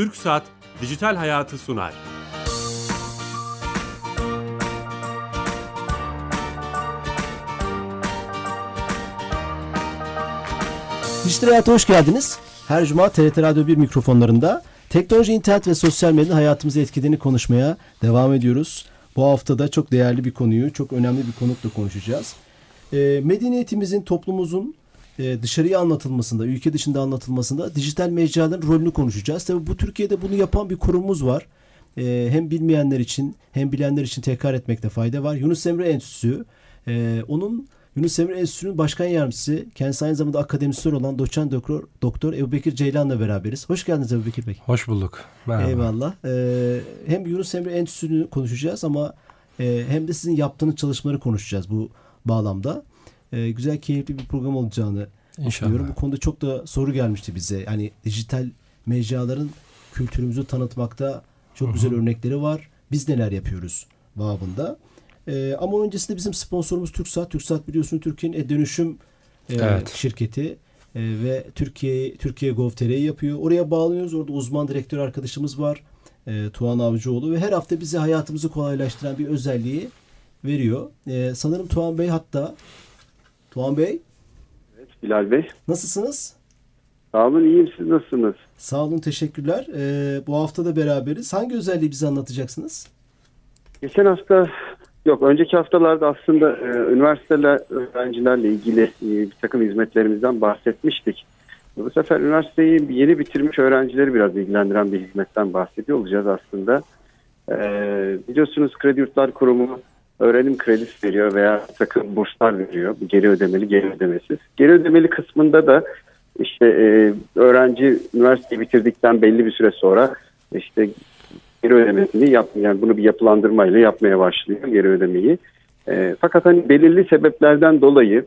Türk Saat Dijital Hayatı sunar. Dijital Hayat'a hoş geldiniz. Her cuma TRT Radyo 1 mikrofonlarında teknoloji, internet ve sosyal medyanın hayatımızı etkilediğini konuşmaya devam ediyoruz. Bu hafta da çok değerli bir konuyu, çok önemli bir konukla konuşacağız. E, medeniyetimizin, toplumumuzun e, dışarıya anlatılmasında, ülke dışında anlatılmasında dijital mecraların rolünü konuşacağız. Tabii bu Türkiye'de bunu yapan bir kurumumuz var. E, hem bilmeyenler için hem bilenler için tekrar etmekte fayda var. Yunus Emre Enstitüsü. E, onun Yunus Emre Enstitüsü'nün başkan yardımcısı, kendisi aynı zamanda akademisyen olan doçent doktor, doktor Ebu Bekir Ceylan'la beraberiz. Hoş geldiniz Ebu Bekir Bey. Hoş bulduk. Merhaba. Eyvallah. Ee, hem Yunus Emre Enstitüsü'nü konuşacağız ama e, hem de sizin yaptığınız çalışmaları konuşacağız bu bağlamda. E, güzel, keyifli bir program olacağını düşünüyorum. Bu konuda çok da soru gelmişti bize. Yani dijital mecraların kültürümüzü tanıtmakta çok Hı-hı. güzel örnekleri var. Biz neler yapıyoruz babında. E, ama öncesinde bizim sponsorumuz TürkSat. TürkSat biliyorsun Türkiye'nin e-dönüşüm e, evet. şirketi e, ve Türkiye Türkiye Gov.tr'yi yapıyor. Oraya bağlanıyoruz. Orada uzman direktör arkadaşımız var. E, Tuğan Avcıoğlu ve her hafta bize hayatımızı kolaylaştıran bir özelliği veriyor. E, sanırım Tuğan Bey hatta Tuğan Bey. Evet Bilal Bey. Nasılsınız? Sağ olun iyiyim siz nasılsınız? Sağ olun teşekkürler. Ee, bu hafta da beraberiz. Hangi özelliği bize anlatacaksınız? Geçen hafta yok önceki haftalarda aslında e, üniversiteler öğrencilerle ilgili e, bir takım hizmetlerimizden bahsetmiştik. Bu sefer üniversiteyi yeni bitirmiş öğrencileri biraz ilgilendiren bir hizmetten bahsediyor olacağız aslında. Ee, biliyorsunuz Kredi Yurtlar Kurumu öğrenim kredisi veriyor veya takım burslar veriyor. Geri ödemeli, geri ödemesiz. Geri ödemeli kısmında da işte e, öğrenci üniversiteyi bitirdikten belli bir süre sonra işte geri ödemesini yap, yani bunu bir yapılandırmayla yapmaya başlıyor geri ödemeyi. E, fakat hani belirli sebeplerden dolayı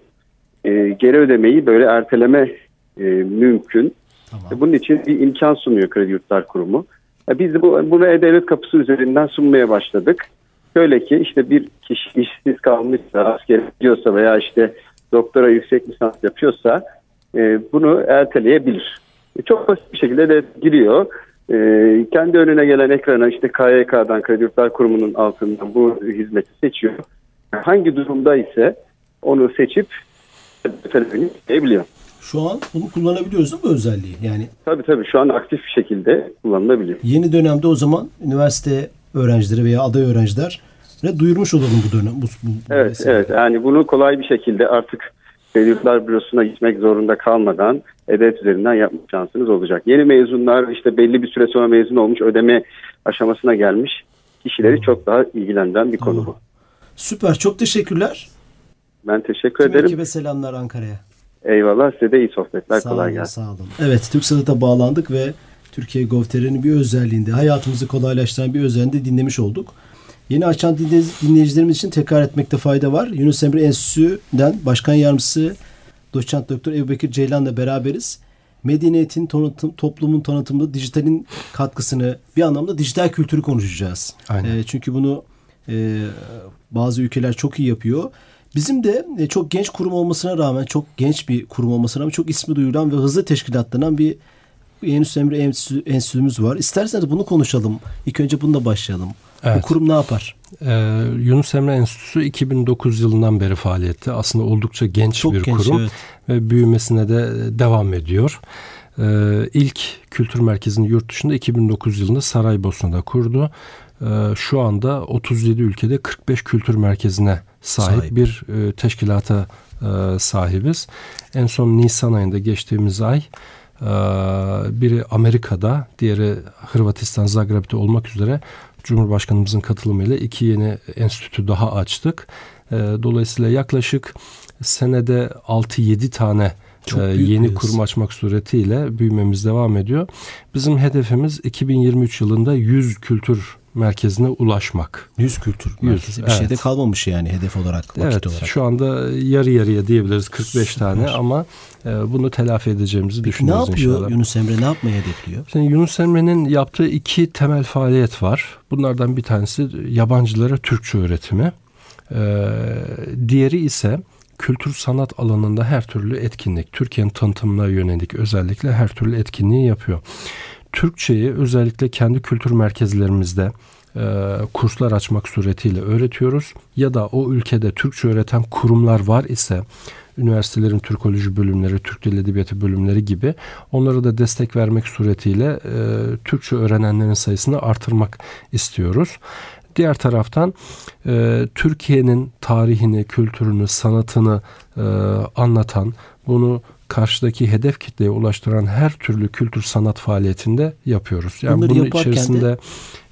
e, geri ödemeyi böyle erteleme e, mümkün. Tamam. E, bunun için bir imkan sunuyor Kredi Yurtlar Kurumu. E, biz de bu, bunu E-Devlet kapısı üzerinden sunmaya başladık. Şöyle ki işte bir kişi işsiz kalmışsa, asker gidiyorsa veya işte doktora yüksek lisans yapıyorsa e, bunu erteleyebilir. E, çok basit bir şekilde de giriyor. E, kendi önüne gelen ekrana işte KYK'dan, Kredi Yurtlar Kurumu'nun altından bu hizmeti seçiyor. Hangi durumda ise onu seçip erteleyebiliyor. Şu an bunu kullanabiliyoruz değil mi özelliği? Yani Tabii tabii şu an aktif bir şekilde kullanılabiliyor. Yeni dönemde o zaman üniversite öğrencileri veya aday öğrenciler ve duyurmuş olalım bu dönem. Bu, bu evet, mesela. evet. Yani bunu kolay bir şekilde artık Devletler Bürosu'na gitmek zorunda kalmadan edet üzerinden yapma şansınız olacak. Yeni mezunlar işte belli bir süre sonra mezun olmuş ödeme aşamasına gelmiş kişileri çok daha ilgilendiren bir konu bu. Süper. Çok teşekkürler. Ben teşekkür Tüm ederim. Ekibe selamlar Ankara'ya. Eyvallah. Size de iyi sohbetler. Sağ kolay olun, gelsin. Sağ olun. Evet TürkSat'a bağlandık ve Türkiye Gov.tr'nin bir özelliğinde hayatımızı kolaylaştıran bir özelliğinde dinlemiş olduk. Yeni açan dinleyicilerimiz için tekrar etmekte fayda var. Yunus Emre Enstitüsü'den Başkan Yardımcısı Doçent Doktor Ebu Bekir Ceylan'la beraberiz. Medeniyetin, tanıtım, toplumun tanıtımında dijitalin katkısını bir anlamda dijital kültürü konuşacağız. Aynen. E, çünkü bunu e, bazı ülkeler çok iyi yapıyor. Bizim de e, çok genç kurum olmasına rağmen, çok genç bir kurum olmasına rağmen çok ismi duyulan ve hızlı teşkilallanan bir Yunus Emre Enstitümüz var. İsterseniz bunu konuşalım. İlk önce bununla başlayalım. Evet. Bu kurum ne yapar? Ee, Yunus Emre Enstitüsü 2009 yılından beri faaliyette. Aslında oldukça genç Çok bir genç, kurum evet. ve büyümesine de devam ediyor. Ee, ilk kültür merkezini yurt dışında 2009 yılında Saraybosna'da kurdu. Ee, şu anda 37 ülkede 45 kültür merkezine sahip, sahip. bir e, teşkilata e, sahibiz. En son Nisan ayında geçtiğimiz ay biri Amerika'da, diğeri Hırvatistan Zagreb'de olmak üzere Cumhurbaşkanımızın katılımıyla iki yeni enstitü daha açtık. Ee, dolayısıyla yaklaşık senede 6-7 tane Çok e, yeni kurum açmak suretiyle büyümemiz devam ediyor. Bizim hedefimiz 2023 yılında 100 kültür merkezine ulaşmak. 100 kültür 100, merkezi bir evet. şeyde kalmamış yani hedef olarak, vakit evet, olarak. Şu anda yarı yarıya diyebiliriz 45 Süper. tane ama e, bunu telafi edeceğimizi Peki düşünüyoruz inşallah. ne yapıyor inşallah. Yunus Emre ne yapmayı hedefliyor? Şimdi Yunus Emre'nin yaptığı iki temel faaliyet var. Bunlardan bir tanesi yabancılara Türkçe öğretimi. Ee, diğeri ise kültür sanat alanında her türlü etkinlik, Türkiye'nin tanıtımına yönelik özellikle her türlü etkinliği yapıyor. Türkçeyi özellikle kendi kültür merkezlerimizde e, kurslar açmak suretiyle öğretiyoruz. Ya da o ülkede Türkçe öğreten kurumlar var ise üniversitelerin Türkoloji bölümleri, Türk Dil Edebiyatı bölümleri gibi onlara da destek vermek suretiyle e, Türkçe öğrenenlerin sayısını artırmak istiyoruz. Diğer taraftan e, Türkiye'nin tarihini, kültürünü, sanatını e, anlatan, bunu karşıdaki hedef kitleye ulaştıran her türlü kültür sanat faaliyetinde yapıyoruz. Yani Bunları bunun içerisinde de...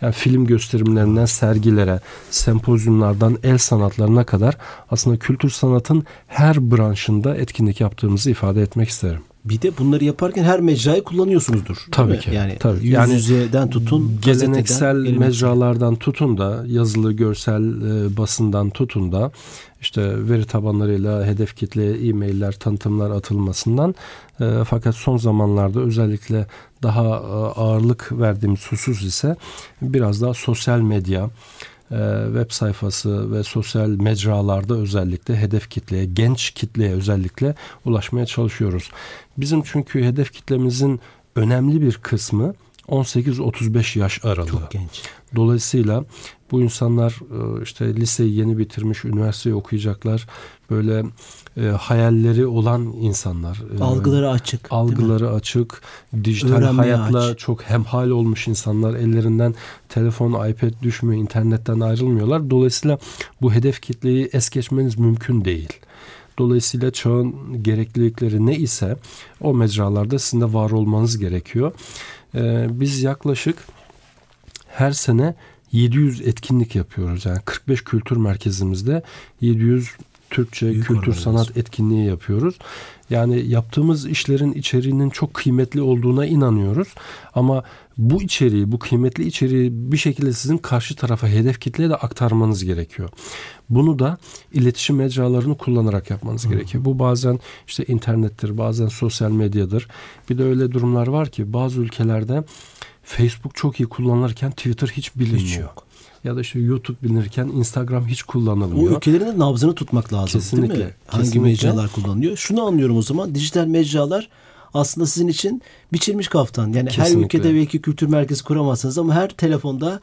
yani film gösterimlerinden sergilere, sempozyumlardan el sanatlarına kadar aslında kültür sanatın her branşında etkinlik yaptığımızı ifade etmek isterim. Bir de bunları yaparken her mecrayı kullanıyorsunuzdur. Tabii ki. Yani tabii. yüz yani yüzeden tutun geleneksel mecralardan tutun da yazılı görsel e, basından tutun da işte veri tabanlarıyla hedef kitleye e-mailler, tanıtımlar atılmasından e, fakat son zamanlarda özellikle daha e, ağırlık verdiğimiz husus ise biraz daha sosyal medya, web sayfası ve sosyal mecralarda özellikle hedef kitleye, genç kitleye özellikle ulaşmaya çalışıyoruz. Bizim çünkü hedef kitlemizin önemli bir kısmı 18-35 yaş aralığı. Çok genç. Dolayısıyla bu insanlar e, işte liseyi yeni bitirmiş, üniversiteyi okuyacaklar. Böyle e, hayalleri olan insanlar. E, algıları açık. Algıları açık. Dijital Öğrenmeye hayatla aç. çok hemhal olmuş insanlar. Ellerinden telefon, iPad düşmüyor, internetten ayrılmıyorlar. Dolayısıyla bu hedef kitleyi es geçmeniz mümkün değil. Dolayısıyla çağın gereklilikleri ne ise o mecralarda sizin de var olmanız gerekiyor. Ee, biz yaklaşık her sene 700 etkinlik yapıyoruz. Yani 45 kültür merkezimizde 700 Türkçe Büyük kültür sanat etkinliği yapıyoruz. Yani yaptığımız işlerin içeriğinin çok kıymetli olduğuna inanıyoruz. Ama bu içeriği, bu kıymetli içeriği bir şekilde sizin karşı tarafa, hedef kitleye de aktarmanız gerekiyor. Bunu da iletişim mecralarını kullanarak yapmanız gerekiyor. Bu bazen işte internettir, bazen sosyal medyadır. Bir de öyle durumlar var ki bazı ülkelerde Facebook çok iyi kullanılırken Twitter hiç bilinmiyor. Hiç yok. Ya da işte YouTube bilinirken Instagram hiç kullanılmıyor. O ülkelerin de nabzını tutmak lazım kesinlikle, değil mi? Hangi kesinlikle. mecralar kullanılıyor? Şunu anlıyorum o zaman. Dijital mecralar aslında sizin için biçilmiş kaftan. Yani kesinlikle. her ülkede belki kültür merkezi kuramazsınız ama her telefonda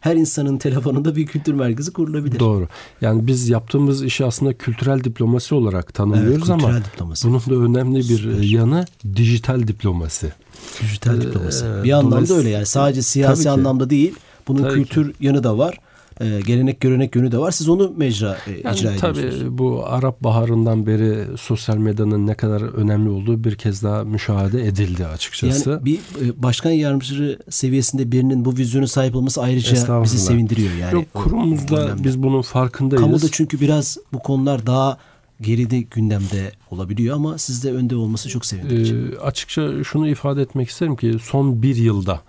her insanın telefonunda bir kültür merkezi kurulabilir. Doğru. Yani biz yaptığımız işi aslında kültürel diplomasi olarak tanımlıyoruz evet, ama diplomasi. bunun da önemli bir Süper. yanı dijital diplomasi. Dijital diplomasi. Ee, bir anlamda öyle yani sadece siyasi anlamda değil bunun tabii kültür ki. yanı da var e, gelenek görenek yönü de var. Siz onu mecra e, yani icra ediyorsunuz. Tabii bu Arap Baharı'ndan beri sosyal medyanın ne kadar önemli olduğu bir kez daha müşahede edildi açıkçası. Yani bir e, başkan yardımcısı seviyesinde birinin bu vizyonu sahip olması ayrıca bizi sevindiriyor yani. Yok kurumumuzda biz bunun farkındayız. Kamuda çünkü biraz bu konular daha geride gündemde olabiliyor ama sizde önde olması çok sevindirici. E, açıkça şunu ifade etmek isterim ki son bir yılda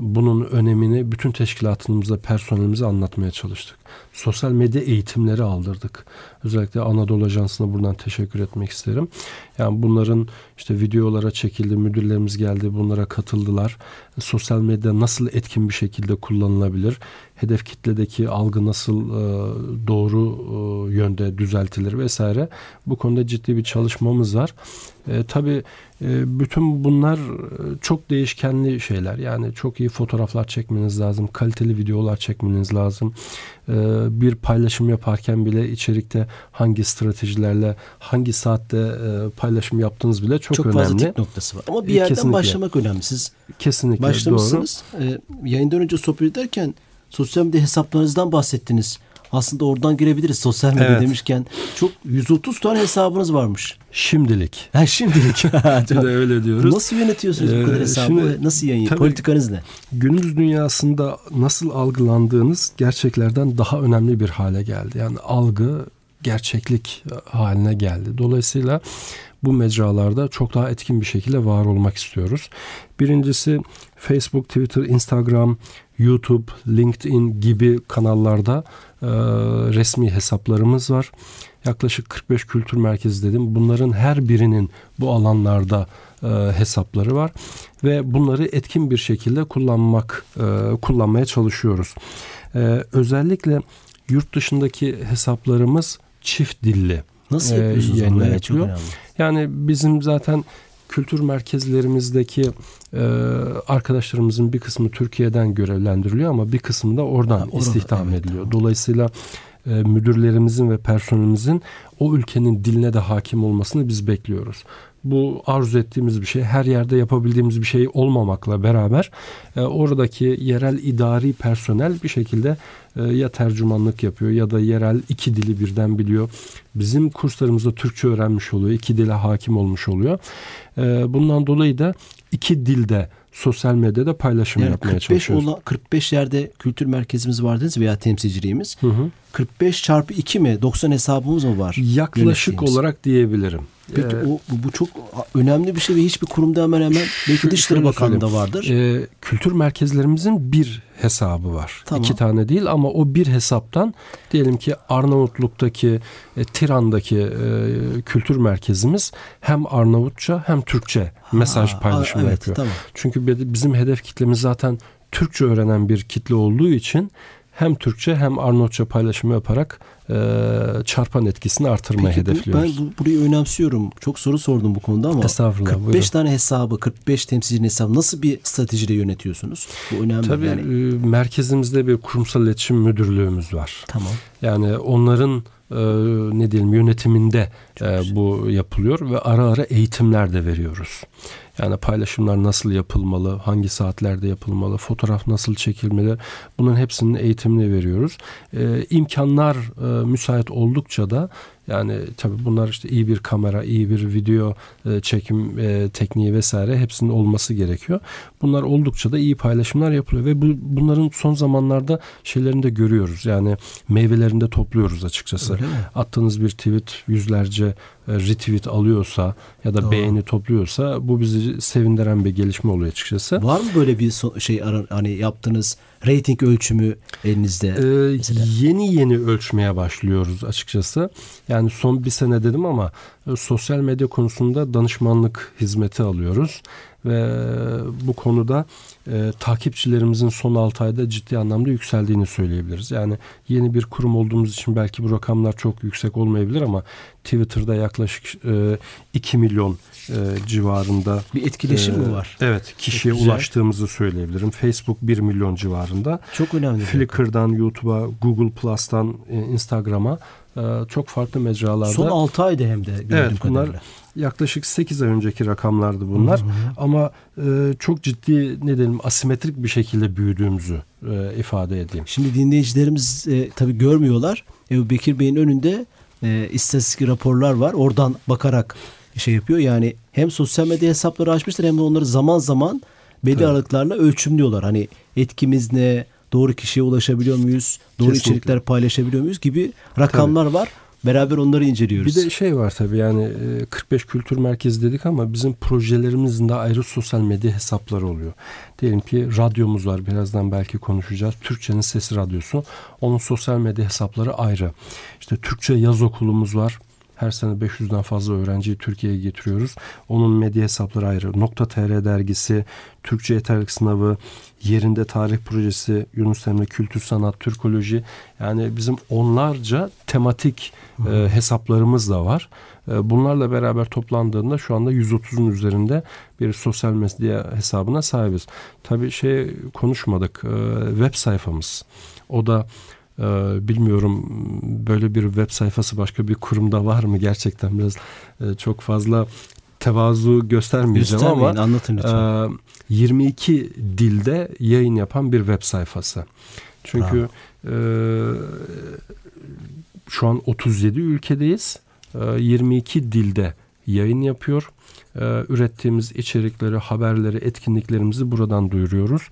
bunun önemini bütün teşkilatımıza, personelimize anlatmaya çalıştık. Sosyal medya eğitimleri aldırdık. Özellikle Anadolu Ajansı'na buradan teşekkür etmek isterim. Yani bunların işte videolara çekildi, müdürlerimiz geldi, bunlara katıldılar. Sosyal medya nasıl etkin bir şekilde kullanılabilir? Hedef kitledeki algı nasıl e, doğru e, yönde düzeltilir vesaire. Bu konuda ciddi bir çalışmamız var. E, tabii e, bütün bunlar e, çok değişkenli şeyler. Yani çok iyi fotoğraflar çekmeniz lazım, kaliteli videolar çekmeniz lazım. E, bir paylaşım yaparken bile içerikte hangi stratejilerle, hangi saatte e, paylaşım yaptığınız bile çok, çok önemli. Çok fazla tip noktası var. Ama bir yerden Kesinlikle. başlamak önemli. Siz Kesinlikle başlamışsınız. Doğru. E, yayından önce sohbet ederken sosyal medya hesaplarınızdan bahsettiniz. Aslında oradan girebiliriz sosyal medya evet. demişken. Çok 130 tane hesabınız varmış. Şimdilik. Ha şimdilik. De öyle diyoruz. Nasıl yönetiyorsunuz ee, bu kadar ee, hesabı? Şimdi, nasıl yayın? Politikanız ne? Günümüz dünyasında nasıl algılandığınız gerçeklerden daha önemli bir hale geldi. Yani algı gerçeklik haline geldi. Dolayısıyla bu mecralarda çok daha etkin bir şekilde var olmak istiyoruz. Birincisi Facebook, Twitter, Instagram, YouTube, LinkedIn gibi kanallarda e, resmi hesaplarımız var. Yaklaşık 45 kültür merkezi dedim. Bunların her birinin bu alanlarda e, hesapları var ve bunları etkin bir şekilde kullanmak e, kullanmaya çalışıyoruz. E, özellikle yurt dışındaki hesaplarımız çift dilli. Nasıl yapıyorsunuz e, onu? Evet, çok önemli. Yani bizim zaten kültür merkezlerimizdeki e, arkadaşlarımızın bir kısmı Türkiye'den görevlendiriliyor ama bir kısmı da oradan ha, istihdam evet, ediliyor. Tamam. Dolayısıyla e, müdürlerimizin ve personelimizin o ülkenin diline de hakim olmasını biz bekliyoruz bu arzu ettiğimiz bir şey, her yerde yapabildiğimiz bir şey olmamakla beraber e, oradaki yerel idari personel bir şekilde e, ya tercümanlık yapıyor ya da yerel iki dili birden biliyor. Bizim kurslarımızda Türkçe öğrenmiş oluyor, iki dile hakim olmuş oluyor. E, bundan dolayı da iki dilde sosyal medyada paylaşım yani yapmaya 45 çalışıyoruz. Ola, 45 yerde kültür merkezimiz var dediniz veya temsilciliğimiz. Hı hı. 45 çarpı 2 mi? 90 hesabımız mı var? Yaklaşık olarak diyebilirim. Peki ee, o bu çok önemli bir şey ve hiçbir kurumda hemen hemen belki Dışişleri Bakanlığı'nda vardır. E, kültür merkezlerimizin bir hesabı var. Tamam. İki tane değil ama o bir hesaptan diyelim ki Arnavutluk'taki e, Tiran'daki e, kültür merkezimiz hem Arnavutça hem Türkçe ha, mesaj paylaşımı evet, yapıyor. Tamam. Çünkü bizim hedef kitlemiz zaten Türkçe öğrenen bir kitle olduğu için hem Türkçe hem Arnavutça paylaşımı yaparak e, çarpan etkisini artırmayı Peki, hedefliyoruz. Ben burayı önemsiyorum. Çok soru sordum bu konuda ama Estağfurullah, 45 buyurun. tane hesabı, 45 temsilcinin hesabı nasıl bir stratejiyle yönetiyorsunuz? Bu önemli. Tabii yani. E, merkezimizde bir kurumsal iletişim müdürlüğümüz var. Tamam. Yani onların e, ne diyelim yönetiminde e, bu yapılıyor ve ara ara eğitimler de veriyoruz. Yani paylaşımlar nasıl yapılmalı, hangi saatlerde yapılmalı, fotoğraf nasıl çekilmeli bunun hepsinin eğitimini veriyoruz. E, imkanlar e, müsait oldukça da yani tabii bunlar işte iyi bir kamera, iyi bir video e, çekim e, tekniği vesaire hepsinin olması gerekiyor. Bunlar oldukça da iyi paylaşımlar yapılıyor ve bu, bunların son zamanlarda şeylerini de görüyoruz. Yani meyvelerini de topluyoruz açıkçası. Attığınız bir tweet yüzlerce retweet alıyorsa ya da Doğru. beğeni topluyorsa bu bizi sevindiren bir gelişme oluyor açıkçası. Var mı böyle bir şey hani yaptığınız rating ölçümü elinizde? Ee, yeni yeni ölçmeye başlıyoruz açıkçası. Yani son bir sene dedim ama e, sosyal medya konusunda danışmanlık hizmeti alıyoruz ve bu konuda e, takipçilerimizin son 6 ayda ciddi anlamda yükseldiğini söyleyebiliriz. Yani yeni bir kurum olduğumuz için belki bu rakamlar çok yüksek olmayabilir ama Twitter'da yaklaşık e, 2 milyon e, civarında bir etkileşim e, mi var? Evet, kişiye ulaştığımızı söyleyebilirim. Facebook 1 milyon civarında. Çok önemli. Flickr'dan YouTube'a, Google Plus'tan e, Instagram'a çok farklı mecralarda. Son 6 ayda hem de Evet bunlar kadarıyla. yaklaşık 8 ay önceki rakamlardı bunlar. Hı hı. Ama e, çok ciddi ne diyelim asimetrik bir şekilde büyüdüğümüzü e, ifade edeyim. Şimdi dinleyicilerimiz e, tabii görmüyorlar. Ebu Bekir Bey'in önünde e, istatistik raporlar var. Oradan bakarak şey yapıyor. Yani hem sosyal medya hesapları açmışlar hem de onları zaman zaman belli evet. aralıklarla ölçümlüyorlar. Hani etkimiz ne, doğru kişiye ulaşabiliyor muyuz, doğru Kesinlikle. içerikler paylaşabiliyor muyuz gibi rakamlar tabii. var. Beraber onları inceliyoruz. Bir de şey var tabii yani 45 e, kültür merkezi dedik ama bizim projelerimizin de ayrı sosyal medya hesapları oluyor. Diyelim ki radyomuz var birazdan belki konuşacağız. Türkçenin Sesi Radyosu. Onun sosyal medya hesapları ayrı. İşte Türkçe yaz okulumuz var. Her sene 500'den fazla öğrenciyi Türkiye'ye getiriyoruz. Onun medya hesapları ayrı. Nokta TR dergisi, Türkçe yeterlik sınavı, yerinde tarih projesi, Yunus Emre Kültür Sanat, Türkoloji. Yani bizim onlarca tematik e, hesaplarımız da var. E, bunlarla beraber toplandığında şu anda 130'un üzerinde bir sosyal medya hesabına sahibiz. Tabii şey konuşmadık. E, web sayfamız. O da bilmiyorum böyle bir web sayfası başka bir kurumda var mı gerçekten biraz e, çok fazla tevazu göstermeyeceğim ama anlatın lütfen. 22 e, dilde yayın yapan bir web sayfası. Çünkü e, şu an 37 ülkedeyiz. E, 22 dilde yayın yapıyor. E, ürettiğimiz içerikleri, haberleri, etkinliklerimizi buradan duyuruyoruz.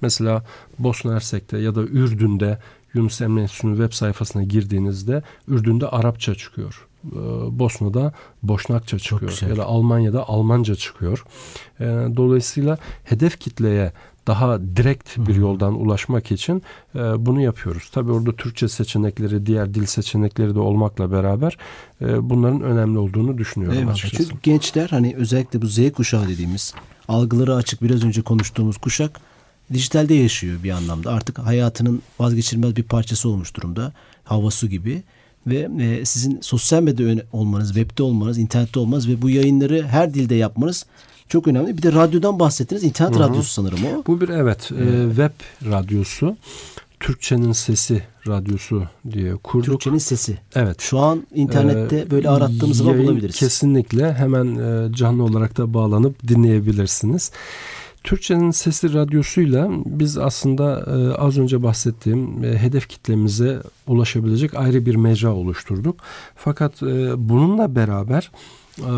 Mesela Bosna Hersek'te ya da Ürdün'de Yunus Emre Enstitüsü'nün web sayfasına girdiğinizde Ürdün'de Arapça çıkıyor. Ee, Bosna'da Boşnakça çıkıyor ya da Almanya'da Almanca çıkıyor. Ee, dolayısıyla hedef kitleye daha direkt bir yoldan ulaşmak için e, bunu yapıyoruz. Tabii orada Türkçe seçenekleri, diğer dil seçenekleri de olmakla beraber e, bunların önemli olduğunu düşünüyorum Eyvallah. açıkçası. Çünkü gençler hani özellikle bu Z kuşağı dediğimiz algıları açık biraz önce konuştuğumuz kuşak dijitalde yaşıyor bir anlamda. Artık hayatının vazgeçilmez bir parçası olmuş durumda. Hava su gibi. ve e, sizin sosyal medya olmanız, webde olmanız, internette olmanız ve bu yayınları her dilde yapmanız çok önemli. Bir de radyodan bahsettiniz. İnternet Hı-hı. radyosu sanırım o. Bu bir evet e, web radyosu. Türkçenin Sesi radyosu diye kurduk. Türkçenin Sesi. Evet. Şu an internette ee, böyle arattığımız zaman bulabiliriz. Kesinlikle hemen e, canlı olarak da bağlanıp dinleyebilirsiniz. Türkçenin Sesi radyosuyla biz aslında e, az önce bahsettiğim e, hedef kitlemize ulaşabilecek ayrı bir mecra oluşturduk. Fakat e, bununla beraber e,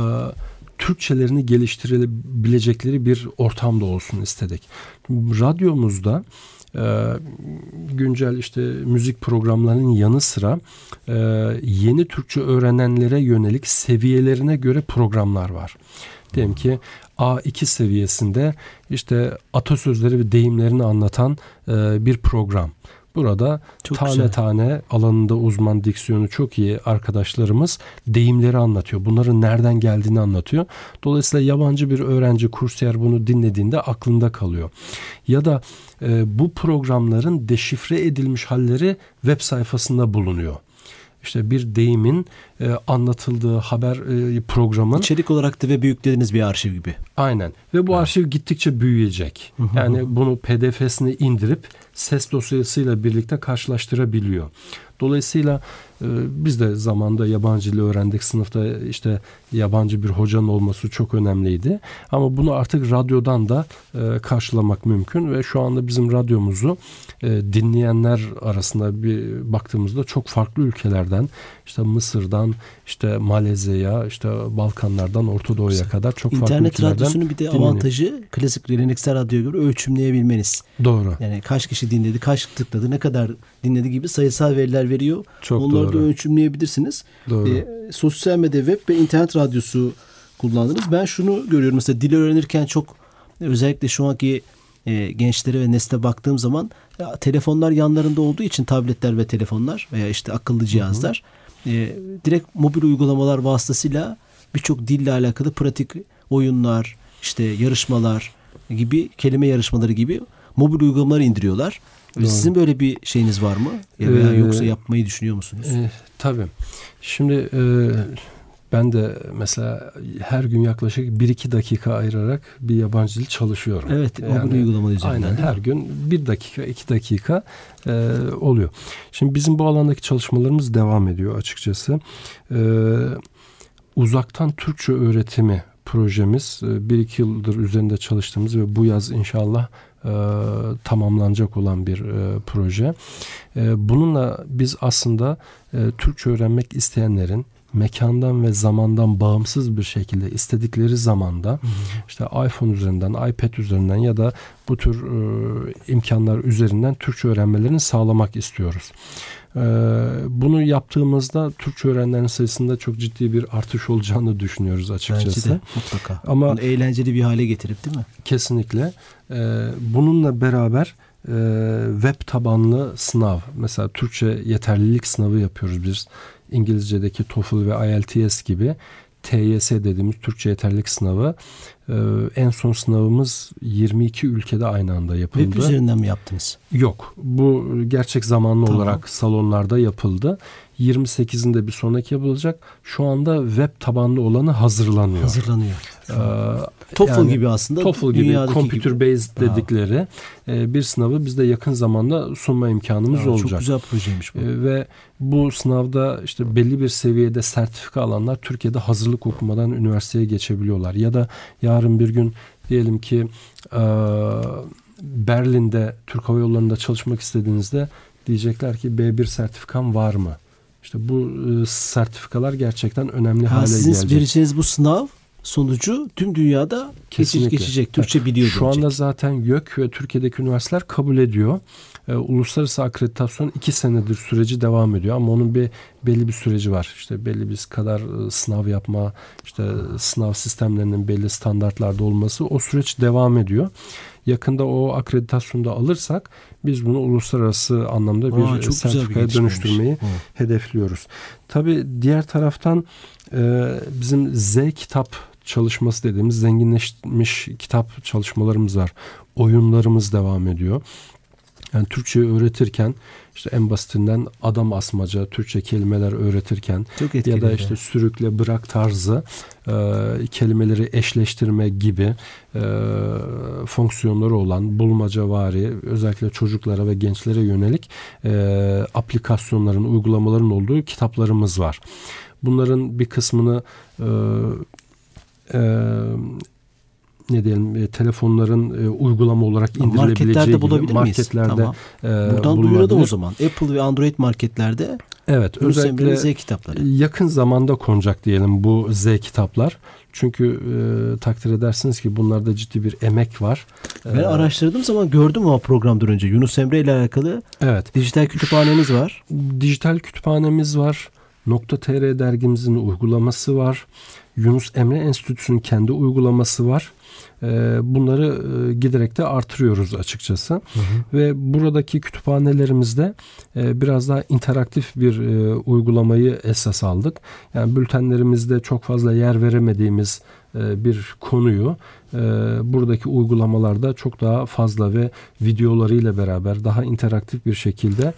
Türkçelerini geliştirebilecekleri bir ortamda olsun istedik. Radyomuzda e, güncel işte müzik programlarının yanı sıra e, yeni Türkçe öğrenenlere yönelik seviyelerine göre programlar var. Diyelim ki A2 seviyesinde işte atasözleri ve deyimlerini anlatan e, bir program. Burada çok tane güzel. tane alanında uzman diksiyonu çok iyi arkadaşlarımız deyimleri anlatıyor. Bunların nereden geldiğini anlatıyor. Dolayısıyla yabancı bir öğrenci kursiyer bunu dinlediğinde aklında kalıyor. Ya da e, bu programların deşifre edilmiş halleri web sayfasında bulunuyor işte bir deyimin e, anlatıldığı haber e, programın içerik olarak da ve büyüklediğiniz bir arşiv gibi. Aynen. Ve bu evet. arşiv gittikçe büyüyecek. yani bunu PDF'sini indirip ses dosyasıyla birlikte karşılaştırabiliyor. Dolayısıyla biz de zamanda yabancı dili öğrendik. Sınıfta işte yabancı bir hocanın olması çok önemliydi. Ama bunu artık radyodan da e, karşılamak mümkün ve şu anda bizim radyomuzu e, dinleyenler arasında bir baktığımızda çok farklı ülkelerden işte Mısır'dan işte Malezya'ya işte Balkanlardan Orta Doğu'ya kadar çok farklı İnternet ülkelerden İnternet radyosunun bir de dinleniyor. avantajı klasik geleneksel radyo göre ölçümleyebilmeniz. Doğru. Yani kaç kişi dinledi, kaç tıkladı, ne kadar dinledi gibi sayısal veriler veriyor. Çok Onları doğru. Da ölçümleyebilirsiniz. Doğru. E, sosyal medya, web ve internet radyosu kullandınız. Ben şunu görüyorum mesela dil öğrenirken çok özellikle şu anki e, gençlere ve nesle baktığım zaman ya, telefonlar yanlarında olduğu için tabletler ve telefonlar veya işte akıllı cihazlar. E, direkt mobil uygulamalar vasıtasıyla birçok dille alakalı pratik oyunlar, işte yarışmalar gibi kelime yarışmaları gibi mobil uygulamalar indiriyorlar. Doğru. Sizin böyle bir şeyiniz var mı? Ya veya ee, yoksa yapmayı düşünüyor musunuz? E, tabii. Şimdi e, ben de mesela her gün yaklaşık 1-2 dakika ayırarak bir yabancı dil çalışıyorum. Evet, yani, mobil uygulama üzerinden. Aynen her gün 1 dakika, 2 dakika e, oluyor. Şimdi bizim bu alandaki çalışmalarımız devam ediyor açıkçası. E, uzaktan Türkçe öğretimi projemiz 1-2 yıldır üzerinde çalıştığımız ve bu yaz inşallah e, tamamlanacak olan bir e, proje. E, bununla biz aslında e, Türkçe öğrenmek isteyenlerin mekandan ve zamandan bağımsız bir şekilde istedikleri zamanda işte iPhone üzerinden, iPad üzerinden ya da bu tür e, imkanlar üzerinden Türkçe öğrenmelerini sağlamak istiyoruz. E, bunu yaptığımızda Türkçe öğrenenlerin sayısında çok ciddi bir artış olacağını düşünüyoruz açıkçası. Bence de mutlaka. Ama Bunu eğlenceli bir hale getirip değil mi? Kesinlikle. E, bununla beraber e, web tabanlı sınav mesela Türkçe yeterlilik sınavı yapıyoruz biz İngilizce'deki TOEFL ve IELTS gibi TYS dediğimiz Türkçe yeterlilik sınavı ee, en son sınavımız 22 ülkede aynı anda yapıldı. Web üzerinden mi yaptınız? Yok. Bu gerçek zamanlı tamam. olarak salonlarda yapıldı. 28'inde bir sonraki yapılacak. Şu anda web tabanlı olanı hazırlanıyor. Hazırlanıyor. Ee, TOEFL yani, gibi aslında. TOEFL gibi computer based gibi. dedikleri e, bir sınavı biz de yakın zamanda sunma imkanımız Aa, olacak. Çok güzel projeymiş bu. E, ve bu sınavda işte belli bir seviyede sertifika alanlar Türkiye'de hazırlık okumadan üniversiteye geçebiliyorlar. Ya da yarın bir gün diyelim ki e, Berlin'de Türk Hava Yolları'nda çalışmak istediğinizde diyecekler ki B1 sertifikam var mı? İşte bu e, sertifikalar gerçekten önemli ha, hale sizin gelecek. Sizin vereceğiniz bu sınav sonucu tüm dünyada Kesinlikle. geçecek. Türkçe biliyor Şu diyecek. anda zaten YÖK ve Türkiye'deki üniversiteler kabul ediyor. Ee, uluslararası akreditasyon iki senedir süreci devam ediyor ama onun bir belli bir süreci var. İşte belli bir kadar e, sınav yapma, işte sınav sistemlerinin belli standartlarda olması o süreç devam ediyor. Yakında o akreditasyonu da alırsak biz bunu uluslararası anlamda bir Aa, sertifikaya bir dönüştürmeyi Hı. hedefliyoruz. Tabii diğer taraftan e, bizim Z kitap çalışması dediğimiz zenginleşmiş kitap çalışmalarımız var. Oyunlarımız devam ediyor. Yani Türkçe öğretirken işte en basitinden adam asmaca, Türkçe kelimeler öğretirken Çok ya da işte sürükle bırak tarzı e, kelimeleri eşleştirme gibi e, fonksiyonları olan bulmacavari özellikle çocuklara ve gençlere yönelik e, aplikasyonların, uygulamaların olduğu kitaplarımız var. Bunların bir kısmını e, ne diyelim e, telefonların e, uygulama olarak indirilebileceği marketlerde bulabilir miyiz? marketlerde tamam. e, Buradan duyuralım o zaman. Apple ve Android marketlerde Evet, Yunus özellikle Z kitapları. Yakın zamanda konacak diyelim bu Z kitaplar. Çünkü e, takdir edersiniz ki bunlarda ciddi bir emek var. Ben ee, araştırdığım zaman gördüm o programdan önce. Yunus Emre ile alakalı evet. dijital kütüphaneniz var. Dijital kütüphanemiz var. Nokta.tr dergimizin uygulaması var. Yunus Emre Enstitüsü'nün kendi uygulaması var. Ee, bunları e, giderek de artırıyoruz açıkçası. Hı hı. Ve buradaki kütüphanelerimizde e, biraz daha interaktif bir e, uygulamayı esas aldık. Yani bültenlerimizde çok fazla yer veremediğimiz bir konuyu buradaki uygulamalarda çok daha fazla ve videolarıyla beraber daha interaktif bir şekilde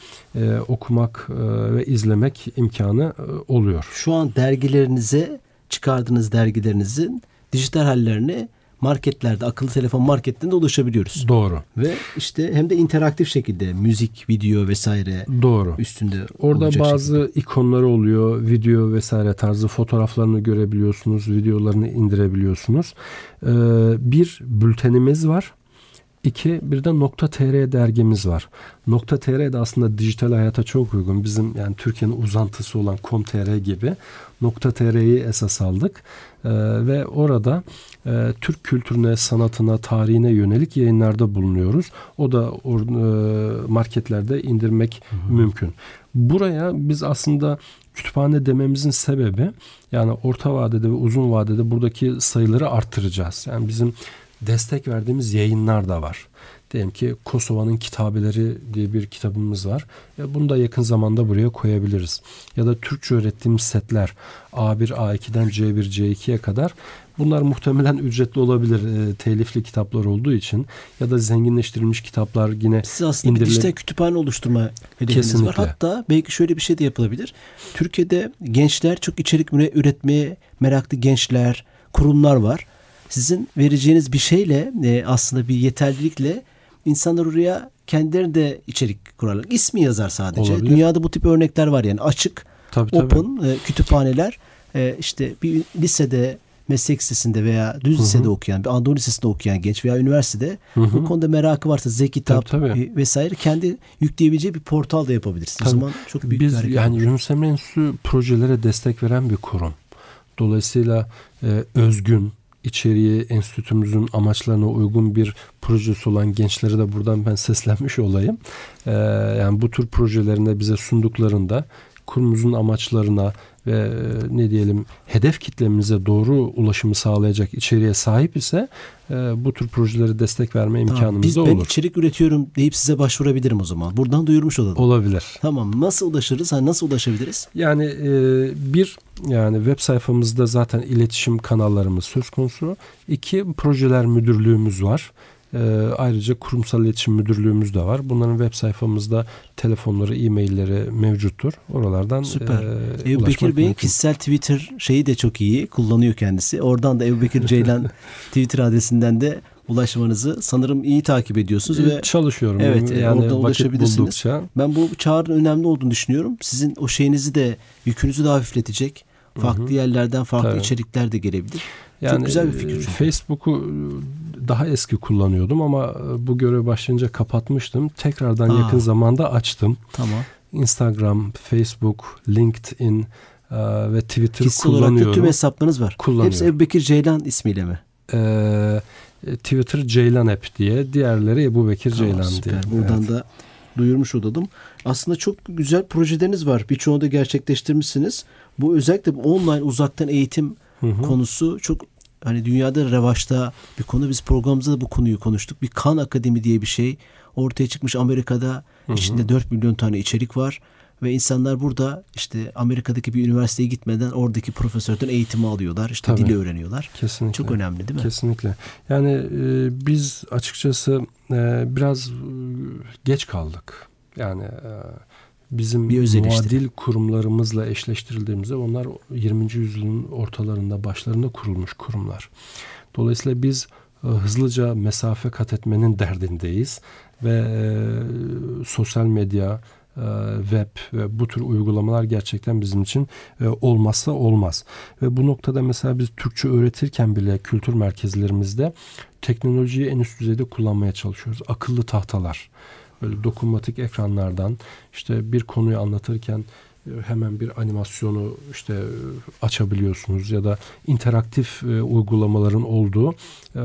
okumak ve izlemek imkanı oluyor. Şu an dergilerinize çıkardığınız dergilerinizin dijital hallerini marketlerde, akıllı telefon marketlerinde ulaşabiliyoruz. Doğru. Ve işte hem de interaktif şekilde müzik, video vesaire Doğru. üstünde Orada bazı şekilde. ikonları oluyor. Video vesaire tarzı fotoğraflarını görebiliyorsunuz. Videolarını indirebiliyorsunuz. Ee, bir bültenimiz var. İki, bir de Nokta TR dergimiz var. Nokta TR de aslında dijital hayata çok uygun. Bizim yani Türkiye'nin uzantısı olan Com.tr gibi Nokta TR'yi esas aldık. Ee, ve orada e, Türk kültürüne, sanatına, tarihine yönelik yayınlarda bulunuyoruz. O da or, e, marketlerde indirmek hı hı. mümkün. Buraya biz aslında kütüphane dememizin sebebi yani orta vadede ve uzun vadede buradaki sayıları arttıracağız. Yani bizim destek verdiğimiz yayınlar da var. Diyelim ki Kosova'nın kitabeleri diye bir kitabımız var. E bunu da yakın zamanda buraya koyabiliriz. Ya da Türkçe öğrettiğimiz setler A1, A2'den C1, C2'ye kadar Bunlar muhtemelen ücretli olabilir e, telifli kitaplar olduğu için ya da zenginleştirilmiş kitaplar yine Siz aslında indirile... bir dijital kütüphane oluşturma hedefiniz Kesinlikle. var. Hatta belki şöyle bir şey de yapılabilir. Türkiye'de gençler çok içerik üretmeye meraklı gençler, kurumlar var. Sizin vereceğiniz bir şeyle e, aslında bir yeterlilikle insanlar oraya kendileri de içerik kurarlar. İsmi yazar sadece. Olabilir. Dünyada bu tip örnekler var yani açık, tabii, open tabii. E, kütüphaneler. E, işte bir lisede meslek lisesinde veya düz Hı-hı. lisede okuyan, bir Anadolu Lisesi'nde okuyan genç veya üniversitede Hı-hı. bu konuda merakı varsa Z kitap tabii, tabii. vesaire kendi yükleyebileceği bir portal da yapabilirsiniz. O zaman çok büyük Biz, bir yani Yunus Emre Enstitüsü projelere destek veren bir kurum. Dolayısıyla e, özgün, içeriği enstitümüzün amaçlarına uygun bir projesi olan gençlere de buradan ben seslenmiş olayım. Ee, yani bu tür projelerinde bize sunduklarında kurumumuzun amaçlarına ve ne diyelim hedef kitlemize doğru ulaşımı sağlayacak içeriğe sahip ise e, bu tür projelere destek verme imkanımız tamam, biz, da olur. Ben içerik üretiyorum deyip size başvurabilirim o zaman. Buradan duyurmuş olalım. Olabilir. Tamam. Nasıl ulaşırız? Ha, nasıl ulaşabiliriz? Yani e, bir yani web sayfamızda zaten iletişim kanallarımız söz konusu. İki projeler müdürlüğümüz var. E, ayrıca kurumsal iletişim müdürlüğümüz de var. Bunların web sayfamızda telefonları, e-mailleri mevcuttur. Oralardan Süper. E, Ebu Bekir Bey'in kişisel Twitter şeyi de çok iyi. Kullanıyor kendisi. Oradan da Ebu Bekir Ceylan Twitter adresinden de ulaşmanızı sanırım iyi takip ediyorsunuz e, ve çalışıyorum. Evet, e, yani orada ulaşabilirsiniz. Buldukça. Ben bu çağrının önemli olduğunu düşünüyorum. Sizin o şeyinizi de yükünüzü de hafifletecek. Farklı Hı-hı. yerlerden farklı Tabii. içerikler de gelebilir. Yani Çok güzel bir fikir. Çünkü. Facebook'u daha eski kullanıyordum ama e, bu görev başlayınca kapatmıştım. Tekrardan Aa. yakın zamanda açtım. Tamam. Instagram, Facebook, LinkedIn e, ve Twitter Kişisel kullanıyorum. Kişisel tüm hesaplarınız var. Hepsi Ebu Bekir Ceylan ismiyle mi? Ee, Twitter Ceylan App diye. Diğerleri Ebu Bekir tamam, Ceylan süper. diye. Buradan evet. da duyurmuş olalım. Aslında çok güzel projeleriniz var. Birçoğunu da gerçekleştirmişsiniz. Bu özellikle bu online uzaktan eğitim hı hı. konusu çok hani dünyada revaçta bir konu. Biz programımızda da bu konuyu konuştuk. Bir kan akademi diye bir şey ortaya çıkmış Amerika'da. Hı hı. İçinde 4 milyon tane içerik var ve insanlar burada işte Amerika'daki bir üniversiteye gitmeden oradaki profesörden eğitimi alıyorlar. İşte Tabii. dili öğreniyorlar. Kesinlikle. Çok önemli değil mi? Kesinlikle. Yani e, biz açıkçası e, biraz e, geç kaldık. Yani e, bizim bir muadil kurumlarımızla eşleştirildiğimizde onlar 20. yüzyılın ortalarında başlarında kurulmuş kurumlar. Dolayısıyla biz e, hızlıca mesafe kat etmenin derdindeyiz ve e, sosyal medya, e, web ve bu tür uygulamalar gerçekten bizim için e, olmazsa olmaz. Ve bu noktada mesela biz Türkçe öğretirken bile kültür merkezlerimizde teknolojiyi en üst düzeyde kullanmaya çalışıyoruz. Akıllı tahtalar, böyle dokunmatik ekranlardan işte bir konuyu anlatırken e, hemen bir animasyonu işte açabiliyorsunuz ya da interaktif e, uygulamaların olduğu e,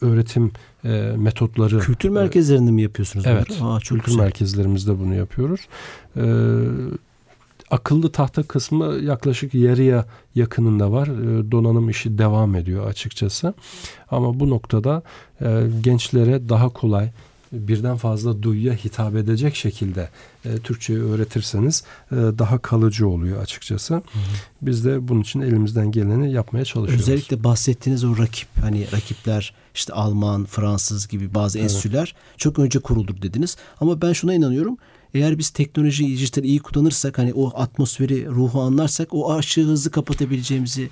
öğretim e, metotları. Kültür merkezlerinde mi yapıyorsunuz? Evet. Aa, çok kültür güzel. merkezlerimizde bunu yapıyoruz. E, akıllı tahta kısmı yaklaşık yarıya yakınında var. E, donanım işi devam ediyor açıkçası. Ama bu noktada e, gençlere daha kolay birden fazla duyuya hitap edecek şekilde e, Türkçeyi öğretirseniz e, daha kalıcı oluyor açıkçası. Hı hı. Biz de bunun için elimizden geleni yapmaya çalışıyoruz. Özellikle bahsettiğiniz o rakip hani rakipler işte Alman, Fransız gibi bazı evet. enstitüler çok önce kuruldur dediniz. Ama ben şuna inanıyorum. Eğer biz teknolojiyi, dijital iyi kullanırsak hani o atmosferi, ruhu anlarsak o aşığı hızlı kapatabileceğimizi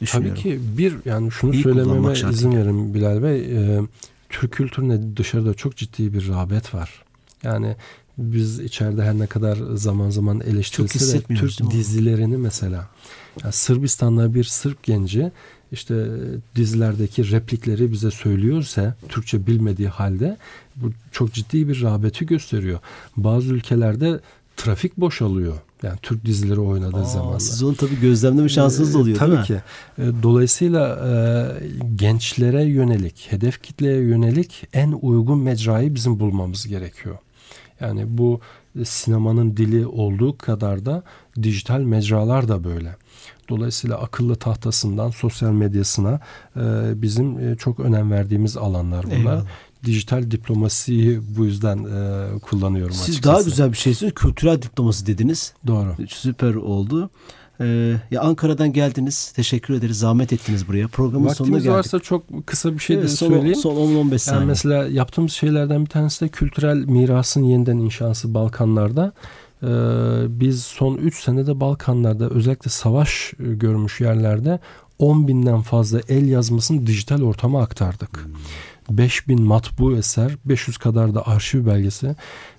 düşünüyorum. Tabii ki bir yani şunu iyi söylememe izin verin Bilal Bey. E, Türk kültürüne dışarıda çok ciddi bir rağbet var. Yani biz içeride her ne kadar zaman zaman eleştirilse de Türk dizilerini mesela yani Sırbistan'da bir Sırp genci işte dizilerdeki replikleri bize söylüyorsa Türkçe bilmediği halde bu çok ciddi bir rağbeti gösteriyor. Bazı ülkelerde trafik boşalıyor. Yani Türk dizileri oynadığı zaman. Siz onu tabii gözlemleme şansınız da oluyor ee, tabii değil mi? ki. Ee, dolayısıyla e, gençlere yönelik, hedef kitleye yönelik en uygun mecrayı bizim bulmamız gerekiyor. Yani bu sinemanın dili olduğu kadar da dijital mecralar da böyle. Dolayısıyla akıllı tahtasından sosyal medyasına e, bizim e, çok önem verdiğimiz alanlar bunlar. Eyvallah dijital diplomasiyi bu yüzden e, kullanıyorum Siz açıkçası. daha güzel bir şey söylüyorsunuz. Kültürel diplomasi dediniz. Doğru. Süper oldu. Ee, ya Ankara'dan geldiniz. Teşekkür ederiz. Zahmet ettiniz buraya. Programın Vaktimiz sonuna geldik. varsa çok kısa bir şey evet, de son, söyleyeyim. Son 10-15 saniye. Yani mesela yaptığımız şeylerden bir tanesi de kültürel mirasın yeniden inşası Balkanlarda. Ee, biz son 3 senede Balkanlarda özellikle savaş görmüş yerlerde 10 binden fazla el yazmasını dijital ortama aktardık. Hmm. 5000 matbu eser, 500 kadar da arşiv belgesi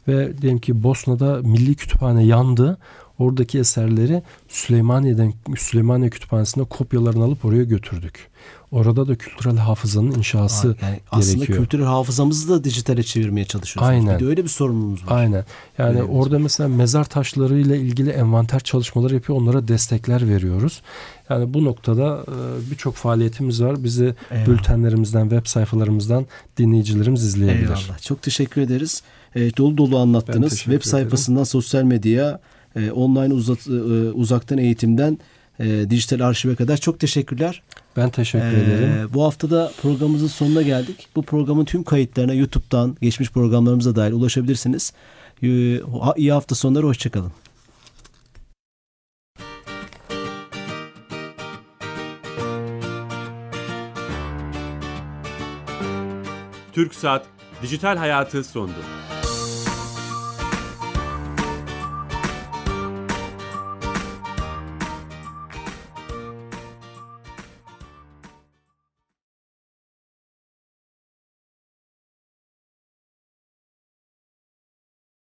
ve diyelim ki Bosna'da Milli Kütüphane yandı. Oradaki eserleri Süleymaniye'den Süleymaniye Kütüphanesi'nde kopyalarını alıp oraya götürdük. Orada da kültürel hafızanın inşası yani gerekiyor. Aslında kültürel hafızamızı da dijitale çevirmeye çalışıyoruz. Aynen. Bir de öyle bir sorunumuz var. Aynen. Yani öyle orada mesela mezar taşları ile ilgili envanter çalışmaları yapıyor. Onlara destekler veriyoruz. Yani bu noktada e, birçok faaliyetimiz var. Bizi Eyvallah. bültenlerimizden, web sayfalarımızdan dinleyicilerimiz izleyebilir. Eyvallah. Çok teşekkür ederiz. E, dolu dolu anlattınız. Web sayfasından ederim. sosyal medyaya, e, online uzat, e, uzaktan eğitimden e, dijital arşive kadar çok teşekkürler. Ben teşekkür ee, ederim. Bu haftada programımızın sonuna geldik. Bu programın tüm kayıtlarına YouTube'dan geçmiş programlarımıza dair ulaşabilirsiniz. Ee, iyi hafta sonları, hoşçakalın. Türk Saat Dijital Hayatı sondu.